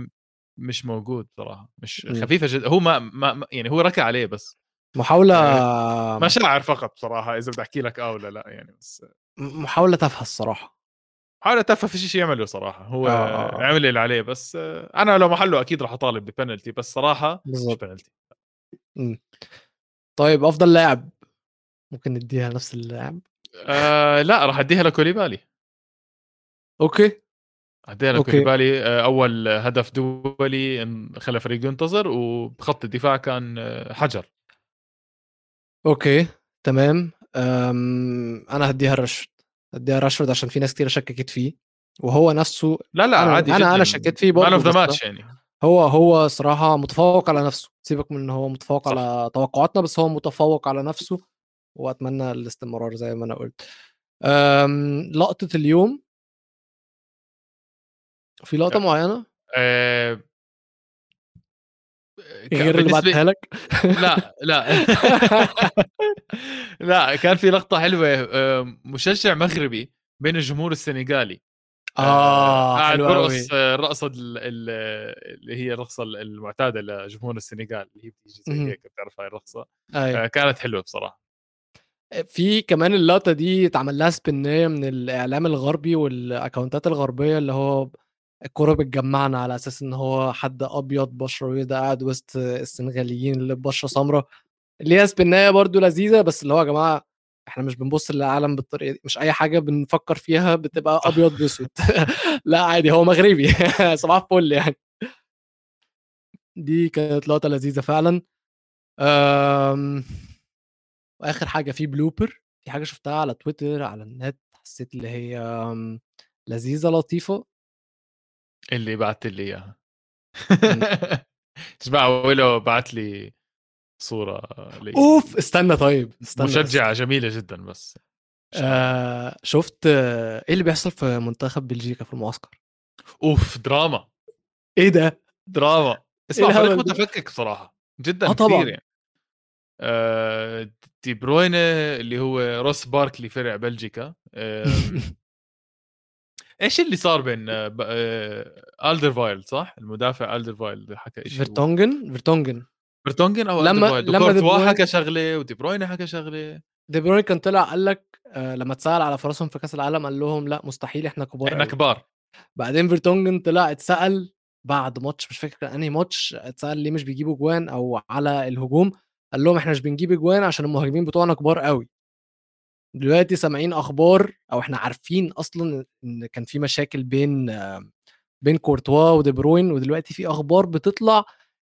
مش موجود صراحة، مش إمم. خفيفة جدًا هو ما ما ما يعني هو ركع عليه بس. محاولة آآ مشاعر فقط بصراحة إذا بدي أحكي لك آه والّا لأ يعني بس محاولة تافهة الصراحة. حاول تافهة فيش شي يعمله صراحة، هو آه، آه، آه. عمل اللي عليه بس أنا لو محله أكيد راح أطالب ببنالتي بس صراحة مش بالضبط. بنالتي. إمم. طيب أفضل لاعب، ممكن ندّيها لنفس اللاعب؟ آآ لأ راح أدّيها لكوليبالي. أوكي. أدّيها أوكي. لكوليبالي آآ أول هدف دولي خلى فريقه ينتصر وبخط الدفاع كان حجر. أوكي، تمام. آمم أنا هادّيها لراشفورد، هادّيها لراشفورد عشان في ناس كتيرة شكّكت فيه، وهو نفسه لا، لأ أنا عادي أنا جدًا أنا شكّيت فيه برضه of the بس match يعني. هو هو الصراحة متفوّق على نفسه، سيبك من إن هو متفوّق صح. على توقعاتنا، بس هو متفوّق على نفسه، وأتمنى الاستمرار زي ما أنا قُلت. آمم لقطة اليوم في لقطة أ معيّنة؟ آآ غير اللي بعتها لك لأ، لأ. لأ، كان في لقطة حلوة آآ مشجع مغربي بين الجمهور السنغالي آه، قاعد حلو بيرقص أوي. الرقصة ال ال اللي هي الرقصة ال المعتادة لجمهور السنغال، اللي هي بتيجي زي. هيك بتعرف هاي الرقصة؟ أيوه. آآ كانت حلوة بصراحة. آآ في كمان اللقطة دي اتعمل لها إسبناية من الإعلام الغربي والأكونتات الغربية، اللي هو ب الكورة بتجمّعنا على أساس إن هو حد أبيض بشرة بيضا قاعد وسط السنغاليين اللي ببشرة سمرا، اللي هي إسبناية برضه لذيذة، بس اللي هو يا جماعة إحنا مش بنبُص للعالم بالطريقة دي، مش أي حاجة بنفكّر فيها بتبقى أبيض صح. بأسود لأ عادي هو مغربي صباح الفل يعني. دي كانت لقطة لذيذة فعلًا. آمم وآخر حاجة في blooper في حاجة شُفتها على تويتر، على النت، حسّيت اللي هي آمم لذيذة لطيفة. اللي بعتّ لي إياها. إمم. ولو بعت لي صورة ل أوف! استنى طيب، استنى بس. مشجعة جميلة جدًا بس. آآ شُفت إيه اللي بيحصل في منتخب بلجيكا في المعسكر؟ أوف دراما. إيه ده؟ دراما. إيه اسمع فريق الهبل ده؟ متفكك بصراحة، آه جدًا كتير طبعًا. يعني. آآ د دي بروينة اللي هو روس باركلي فرع بلجيكا، آمم إيش اللي صار بين ب آآ Alderweireld صح؟ المدافع Alderweireld حكى إشي و فيرتونجن، فيرتونجن. فيرتونجن أو لمّا لمّا بروين حكى شغلة ودي بروين حكى شغلة. دي بروين كان طلع قال لك آآ لمّا اتسأل على فرصهم في كأس العالم قال لهم: "لأ مستحيل إحنا كبار أوي." كبار. بعدين فيرتونجن طلع اتسأل بعد ماتش مش فاكر كان أنهي ماتش، اتسأل ليه مش بيجيبوا جوان أو على الهجوم، قال لهم: "إحنا مش بنجيب أجوان عشان المهاجمين بتوعنا كبار أوي." دلوقتي سامعين أخبار أو إحنا عارفين أصلًا إن كان في مشاكل بين بين كورتوا ودي بروين، ودلوقتي في أخبار بتطلع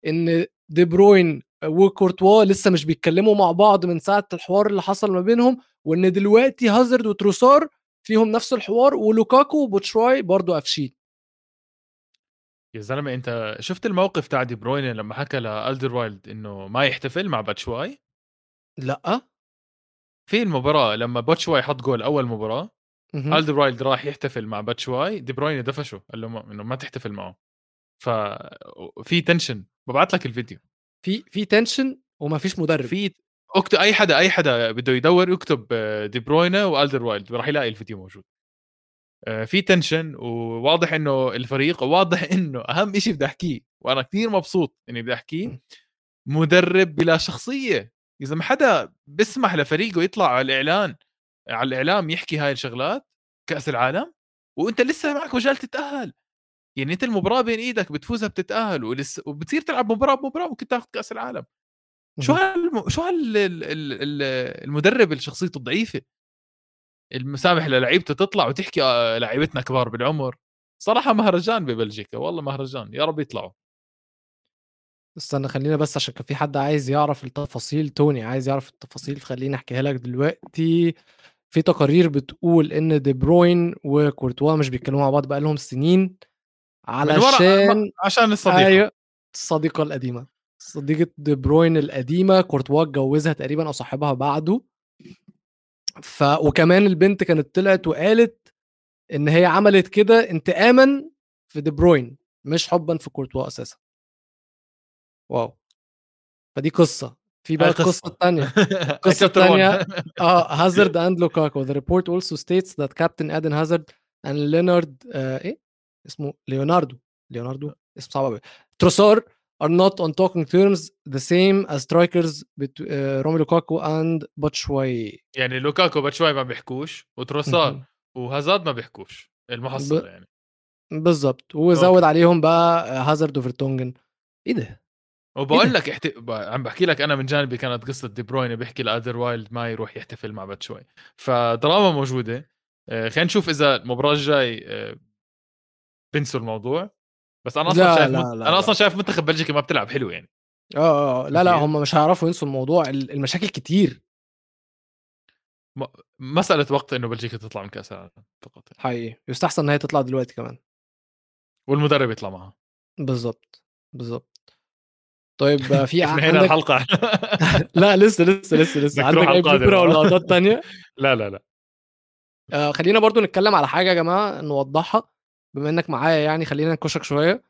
إن دي بروين وكورتوا لسه مش بيتكلموا مع بعض من ساعة الحوار اللي حصل ما بينهم، وإن دلوقتي هازارد وتروسار فيهم نفس الحوار، ولوكاكو وباتشواي برضه قافشين. يا زلمة أنت شُفت الموقف تاع دي بروينة لمّا حكى لAlderweireld إنه ما يحتفل مع باتشواي؟ لأ. في المباراة لمّا باتشواي حط جول أول مباراة، اهم. Alderweireld راح يحتفل مع باتشواي، دي بروينة دفشه، قال له ما إنه ما تحتفل معه. ف في بابعت لك الفيديو. في في tension وما فيش مدرب. في fact أي حدا أي حدا بده يدوّر يكتب دي بروينة وAlderweireld راح يلاقي الفيديو موجود. آآ في tension وواضح إنه الفريق واضح إنه أهم إشي بدي أحكيه وأنا كتير مبسوط إني بدي أحكيه، إمم. مدرب بلا شخصية، يا زلمة حدا بيسمح لفريقه يطلع على الإعلان على الإعلام يحكي هاي الشغلات، كأس العالم، وأنت لسه معك مجال تتأهل، يعني أنت المباراة بين إيدك بتفوزها بتتأهل ولسه وبتصير تلعب مباراة بمباراة ممكن تاخد كأس العالم. شو. هالم شو هال ال ال ال المدرب اللي شخصيته ضعيفة. المسامح للعيبته تطلع وتحكي آآ لعيبتنا كبار بالعمر، صراحة مهرجان ببلجيكا، والله مهرجان، يا رب يطلعوا. استنى خلّينا بس عشان كان في حد عايز يعرف التفاصيل، توني عايز يعرف التفاصيل، فخلّيني أحكيها لك دلوقتي. في تقارير بتقول إن دي بروين وكورتوا مش بيتكلموا مع بعض بقى لهم سنين، علشان عشان الصديقة. أيوه، الصديقة القديمة، صديقة دي بروين القديمة، كورتوا اتجوزها تقريبًا أو صاحبها بعده. ف وكمان البنت كانت طلعت وقالت إن هي عملت كده انتقامًا في دي بروين، مش حُبًا في كورتوا أساسًا. واو! فدي قصة. في بقى هاي القصة قصة. التانية، هاي القصة chapter one. التانية آه Hazard and Lukaku. The report also states that Captain إيه؟ اسمه ليوناردو، ليوناردو؟ اسم صعب أوي. Trossard are not on talking terms the same as strikers but آآ Romelu Lukaku and Batshuayi. يعني لوكاكو وباتشواي ما بيحكوش، وتروسار. وهازارد ما بيحكوش، المحصلة ب يعني. بالضبط، وزوّد. عليهم بقى هازارد وفيرتونجن. إيه ده؟ إيه وباقول ده؟ لك احت عم باحكي لك أنا من جانبي كانت قصة دي بروين بيحكي لAlderweireld ما يروح يحتفل مع باتشواي، فدراما موجودة. آآ خلينا نشوف إذا المباراة الجاي آآ بينسوا الموضوع، بس أنا أصلًا لا، شايف لا، لا، أنا لأ. أصلًا شايف منتخب بلجيكا ما بتلعب حلو يعني. آه، آه، آه. لا، كتير. هم مش هيعرفوا ينسوا الموضوع، ال المشاكل كتير. م مسألة وقت إنه بلجيكا تطلع من كأس العالم فقط يعني. حقيقي، يُستحسن إن هي تطلع دلوقتي كمان. والمدرب يطلع معاها. بالضبط، بالضبط. طيب في عندك الحلقة؟ لأ لسه، لسه، لسه، لسه. عندك blooper أو ها؟ لقطات تانية؟ لا، لا، لأ. آآ خلّينا برضه نتكلم على حاجة يا جماعة نوضّحها، بما إنك معايا يعني خلّينا ننكشك شوية.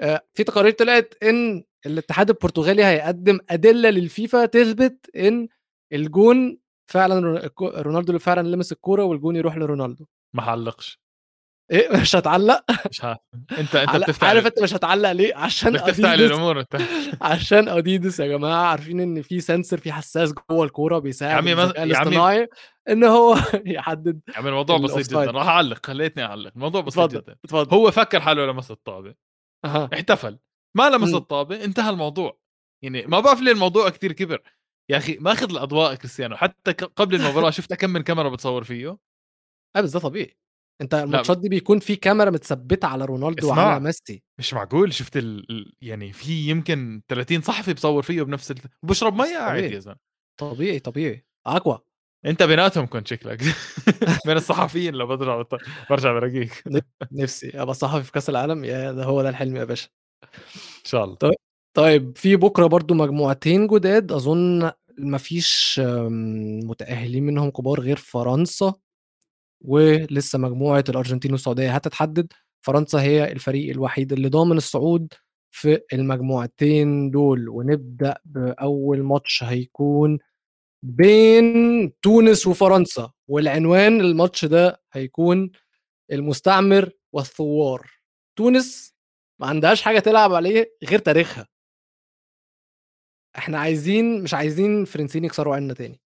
آآ في تقارير طلعت إن الاتحاد البرتغالي هيقدّم أدلة للفيفا تثبت إن الجون فعلًا رونالدو اللي فعلًا لمس الكورة والجون يروح لرونالدو. ما حلّقش. إيه مش هتعلّق؟ مش أنت أنت على بتفتح عارف ال أنت مش هتعلّق ليه؟ عشان بدك تفتح لي أديداس الأمور أنت عشان أديداس يا جماعة عارفين إن في sensor في حساس جوّه الكورة يا بيساعد عمي الذكاء يا عمي الاصطناعي إن هو يحدد يا عمي الموضوع بسيط جدًا،. راح أعلّق خلّيتني أعلّق، الموضوع بسيط جدًا. اتفضل. هو فكّر حاله لمس الطابة، أها. احتفل، ما لمس إمم. الطابة، انتهى الموضوع. يعني ما بعرف ليه الموضوع كتير كبر. يا أخي ماخذ الأضواء كريستيانو، حتى قبل المباراة شُفت كم من كاميرا بتصوّر فيه؟ أيوه بس ده طبيعي. لأ الماتشات دي بيكون في كاميرا متثبّتة على رونالدو وعلى ميسي. مش معقول شُفت ال يعني في يمكن 30 صحفي بصوّر فيه بنفس ال مَيّة قاعد طبيعي، يا زلمة. طبيعي، طبيعي. أقوى. أنت بيناتهم كنت شكلك بين الصحفيين لو بارجع بالاقيك ن نفسي أبقى صحفي في كأس العالم، ياه! ده هو ده الحلم يا باشا. إن شاء الله. ط طيب في بُكرة برضه مجموعتين جداد أظن ما فيش آمم متأهلين منهم كبار غير فرنسا، ولسه مجموعة الأرجنتين والسعودية هتتحدد. فرنسا هي الفريق الوحيد اللي ضامن الصعود في المجموعتين دول، ونبدأ بأول ماتش هيكون بين تونس وفرنسا، والعنوان الماتش ده هيكون المستعمر والثوار. تونس ما عندهاش حاجة تلعب عليه غير تاريخها. إحنا عايزين مش عايزين الفرنسيين يكسروا عيننا تاني.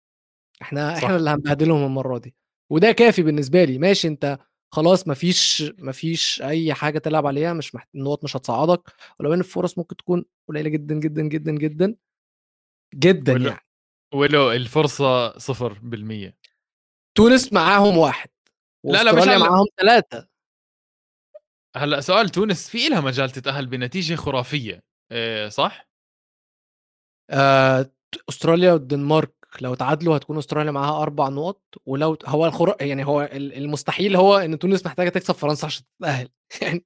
إحنا إحنا صح. اللي هنبهدلهم المرّة دي، وده كافي بالنسبة لي. ماشي أنت خلاص ما فيش ما فيش أي حاجة تلعب عليها، مش محت النقط مش هتصعّدك، ولو إن الفُرَص ممكن تكون قليلة جدًا، جدًا، جدًا، جدًا. جدًا ولو يعني. ولو الفرصة 0%. تونس معاهم 1 لا، لا مش معاهم 3. هلأ سؤال تونس في إلها مجال تتأهل بنتيجة خرافية آآ صح؟ آآ ت أستراليا والدنمارك لو اتعادلوا هتكون أستراليا معاها 4 نقط، ولو هو الخرا يعني هو ال المستحيل هو إن تونس محتاجة تكسب فرنسا عشان تتأهل يعني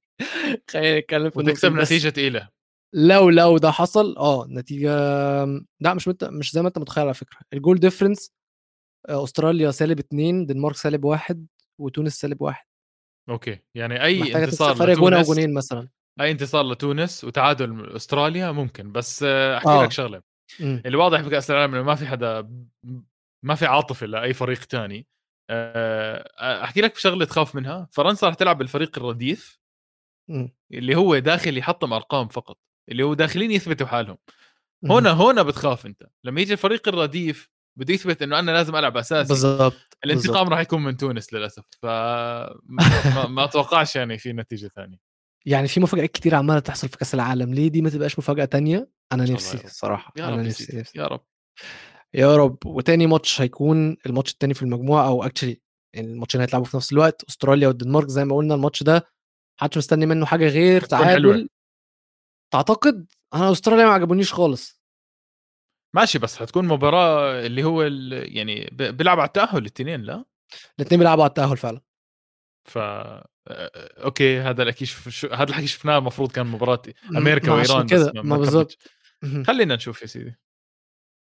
خلّينا نتكلم في وتكسب نتيجة تقيلة. لو لو ده حصل آه، النتيجة لأ مش مت مش زي ما أنت متخيل على فكرة. الgoal difference آآ أستراليا -2 دنمارك -1 وتونس -1. أوكي، يعني أي محتاجة تكسب انتصار فرق جون لتونس جونين مثلًا. أي انتصار لتونس وتعادل أستراليا ممكن، بس أحكي لك آه. شغلة، إمم. اللي واضح بكأس العالم إنه ما في حدا ما في عاطفة لأي فريق تاني. أحكي لك شغلة تخاف منها، فرنسا راح تلعب بالفريق الرديف إمم. اللي هو داخل يحطّم أرقام فقط، اللي هو داخلين يثبتوا حالهم. هنا هنا بتخاف أنت، لمّا ييجي الفريق الرديف بده يثبت إنه أنا لازم ألعب أساسي، بالضبط، الانتقام. راح يكون من تونس للأسف، ف ما أتوقعش يعني في نتيجة ثانية. يعني في مفاجآت كتيرة عمّالة تحصل في كأس العالم، ليه دي ما تبقاش مفاجأة تانية؟ الله نفسي. الصراحة، يا أنا رب نفسي، نفسي. يا رب. يا رب. وتاني ماتش هيكون الماتش التاني في المجموعة أو actually الماتشين هيتلعبوا في نفس الوقت، أستراليا والدنمارك زي ما قُلنا الماتش ده حدش مستني منه حاجة غير هتكون. تعادل. تعتقد؟ أنا أستراليا ما عجبونيش خالص. ماشي بس حتكون مباراة اللي هو ال يعني بيلعبوا على التأهل التنين لا؟ الاتنين بيلعبوا على التأهل فعلًا. ف آآ أوكي هذا ش هذا الحكي شفناه المفروض كان مباراة م أمريكا ما عشان وإيران بس كده، ما. بالضبط. خلّينا نشوف يا سيدي.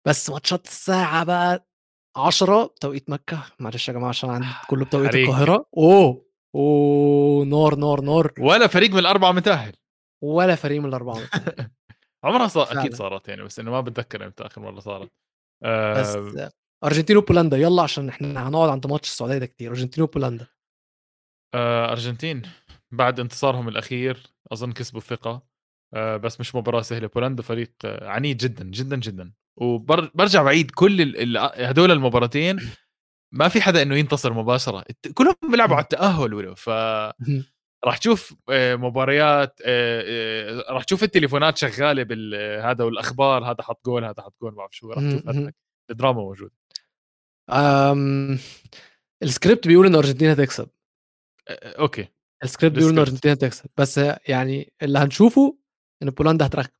بس ماتشات الساعة بقى 10:00 بتوقيت مكة، معلش يا جماعة عشان عندي كله بتوقيت حريق. القاهرة، أوه! أوه! نار، نار، نار. ولا فريق من ال4 متأهل. ولا فريق من ال4 متأهلين. عمرها صا أكيد فعلًا. صارت يعني، بس إنه ما باتذكر إمتى آخر مرة صارت. بس آآ أرجنتين وبولندا يالّا عشان إحنا هنقعد عند ماتش السعودية ده كتير، أرجنتين وبولندا. آآ أرجنتين بعد انتصارهم الأخير أظن كسبوا الثقة، آآ بس مش مباراة سهلة، بولندا فريق عنيد جدًا، جدًا، جدًا. وبر بارجع باعيد كل هدول المباراتين ما في حدا إنه ينتصر مباشرة، الت كلهم بيلعبوا على إمم. التأهل ولو ف. راح تشوف مباريات راح تشوف التليفونات شغالة بال هذا والأخبار هذا حط جول، هذا حط جول، ما بعرف شو، راح تشوف الدراما. آمم الscript بيقول إن أرجنتين هتكسب. أوكي. الscript بيقول إن الscript. أرجنتين هتكسب، بس يعني اللي هنشوفه إن بولندا هترخم.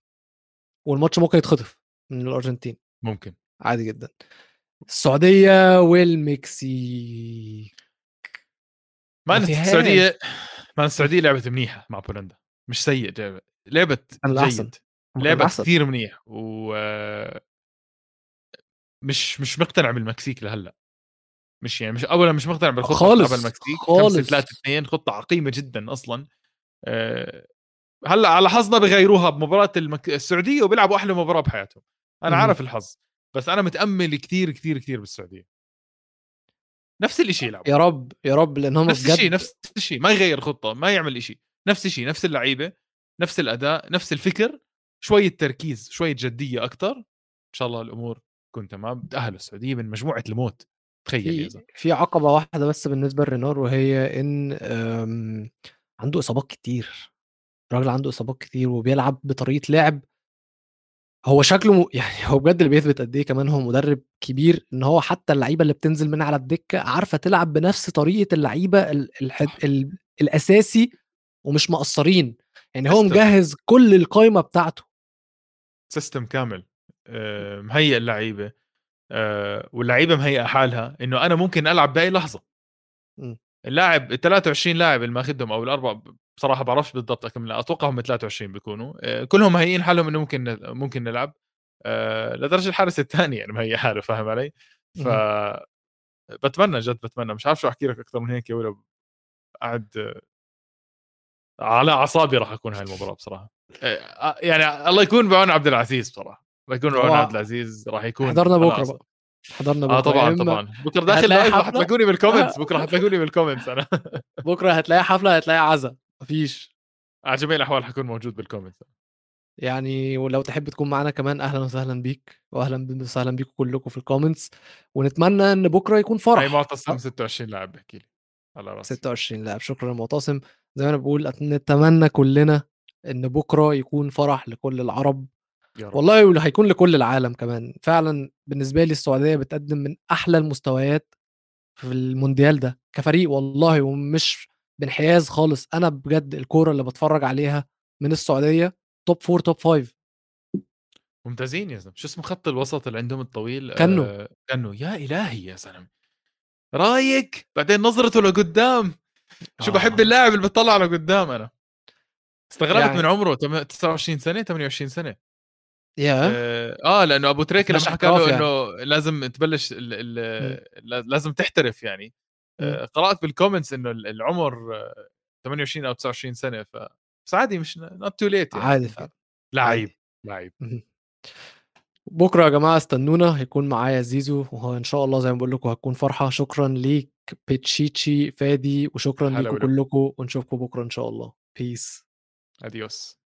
والماتش ممكن يتخطف من الأرجنتين. ممكن. عادي جدًا. السعودية والمكسيك. ما مان فيهاش. السعودية مان السعودية لعبت منيحة مع بولندا، مش سيء لعبت، لعبت. جيد، لعبت. كثير منيح و مش مش مقتنع بالمكسيك لهلّأ. مش يعني مش أولًا مش مقتنع بالخطة تبع خالص، المكسيك، خالص. 5-3-2 خطة عقيمة جدًا أصلًا. آآ هلأ على حظنا بغيروها بمباراة المك... السعودية وبيلعبوا أحلى مباراة بحياتهم. أنا اهم. عارف الحظ بس أنا متأمل كثير كثير كثير بالسعودية. نفس الشيء يلعبوا. يا رب يا رب لأن هم نفس الشيء نفس الشيء. ما يغير خطة ما يعمل شيء نفس الشيء نفس اللعيبة نفس الأداء نفس الفكر شوية تركيز شوية جدية أكثر إن شاء الله الأمور تكون تمام. تاهلوا السعودية من مجموعة الموت. تخيل في في عقبة واحدة بس بالنسبة لرينار وهي إن آمم، عنده إصابات كتير، الراجل عنده إصابات كتير وبيلعب بطريقة لعب هو شكله م يعني هو بجد اللي بيثبت قد إيه كمان هو مدرب كبير، إن هو حتى اللعيبة اللي بتنزل من على الدكة عارفة تلعب بنفس طريقة اللعيبة ال صح. ال الأساسي ومش مقصّرين، يعني هو مجهّز كل القايمة بتاعته. سيستم كامل. آه، مهيئ اللعيبة. آه، واللعيبة مهيئة حالها إنه أنا ممكن ألعب بأي لحظة إمم. اللاعب ال 23 لاعب اللي ماخذهم أو الاربع بصراحة بعرفش بالضبط كم أتوقع هم 23 بيكونوا آه، كلهم مهيئين حالهم إنه ممكن ممكن نلعب آه، لدرجة الحارس الثاني يعني مهيئ حاله فاهم علي؟ ف اهم. بتمنى جد بتمنى مش عارف شو أحكي لك أكثر من هيك يا ولا قاعد على أعصابي راح أكون هاي المباراة بصراحة يعني الله يكون بعون عبد العزيز بصراحة الله يكون بعون هو عبد العزيز راح يكون بكرة أعصاب. بقى، احضرنا آه بكرة، يا طبعا طبعا. بكرة داخل لايف حتلاقوني بالكومنتس بكرة حتلاقوني بال comments أنا. بكرة هتلاقي حفلة، هتلاقي عزا، ما فيش. على جميع الأحوال حكون موجود بال comments يعني ولو تحب تكون معانا كمان أهلًا وسهلًا بيك، وأهلًا ب وسهلًا بيكم كلكم في الcomments ونتمنى إن بكرة يكون فرح. معتصم أ 26 لاعب بيحكي لي. على راسي. 26 لاعب، شكرًا يا معتصم، زي ما أنا باقول أت نتمنى كلنا إن بكرة يكون فرح لكل العرب، والله واللي هيكون لكل العالم كمان، فعلًا بالنسبة لي السعودية بتقدم من أحلى المستويات في المونديال ده، كفريق والله ومش بانحياز خالص، أنا بجد الكورة اللي باتفرج عليها من السعودية top 4 top 5 ممتازين يا زلمة. شو اسمه خط الوسط اللي عندهم الطويل؟ كانو. آه كانو. يا إلهي يا زلمه رايق بعدين نظرته لقدام. شو بحب آه، اللاعب اللي بيطلع لقدام أنا؟ استغربت يعني من عمره تم- 29 سنة 28 سنة. ياه! آه آه، لأنه أبو تريكة مش لما حكى له يعني. إنه لازم تبلش ال إمم، ال لازم تحترف يعني آه، قرأت بالكومنتس إنه ال- العمر آه، 28 أو 29 سنة ف بس عادي مش not too late عادي لعيب. لعيب. بكرة يا جماعة استنونا هيكون معايا زيزو، إن شاء الله زي ما باقول لكم هتكون فرحة، شكرًا ليك بتشيتشي، فادي، وشكرًا ولو كلكم، ونشوفكم بكرة إن شاء الله. Peace. اديوس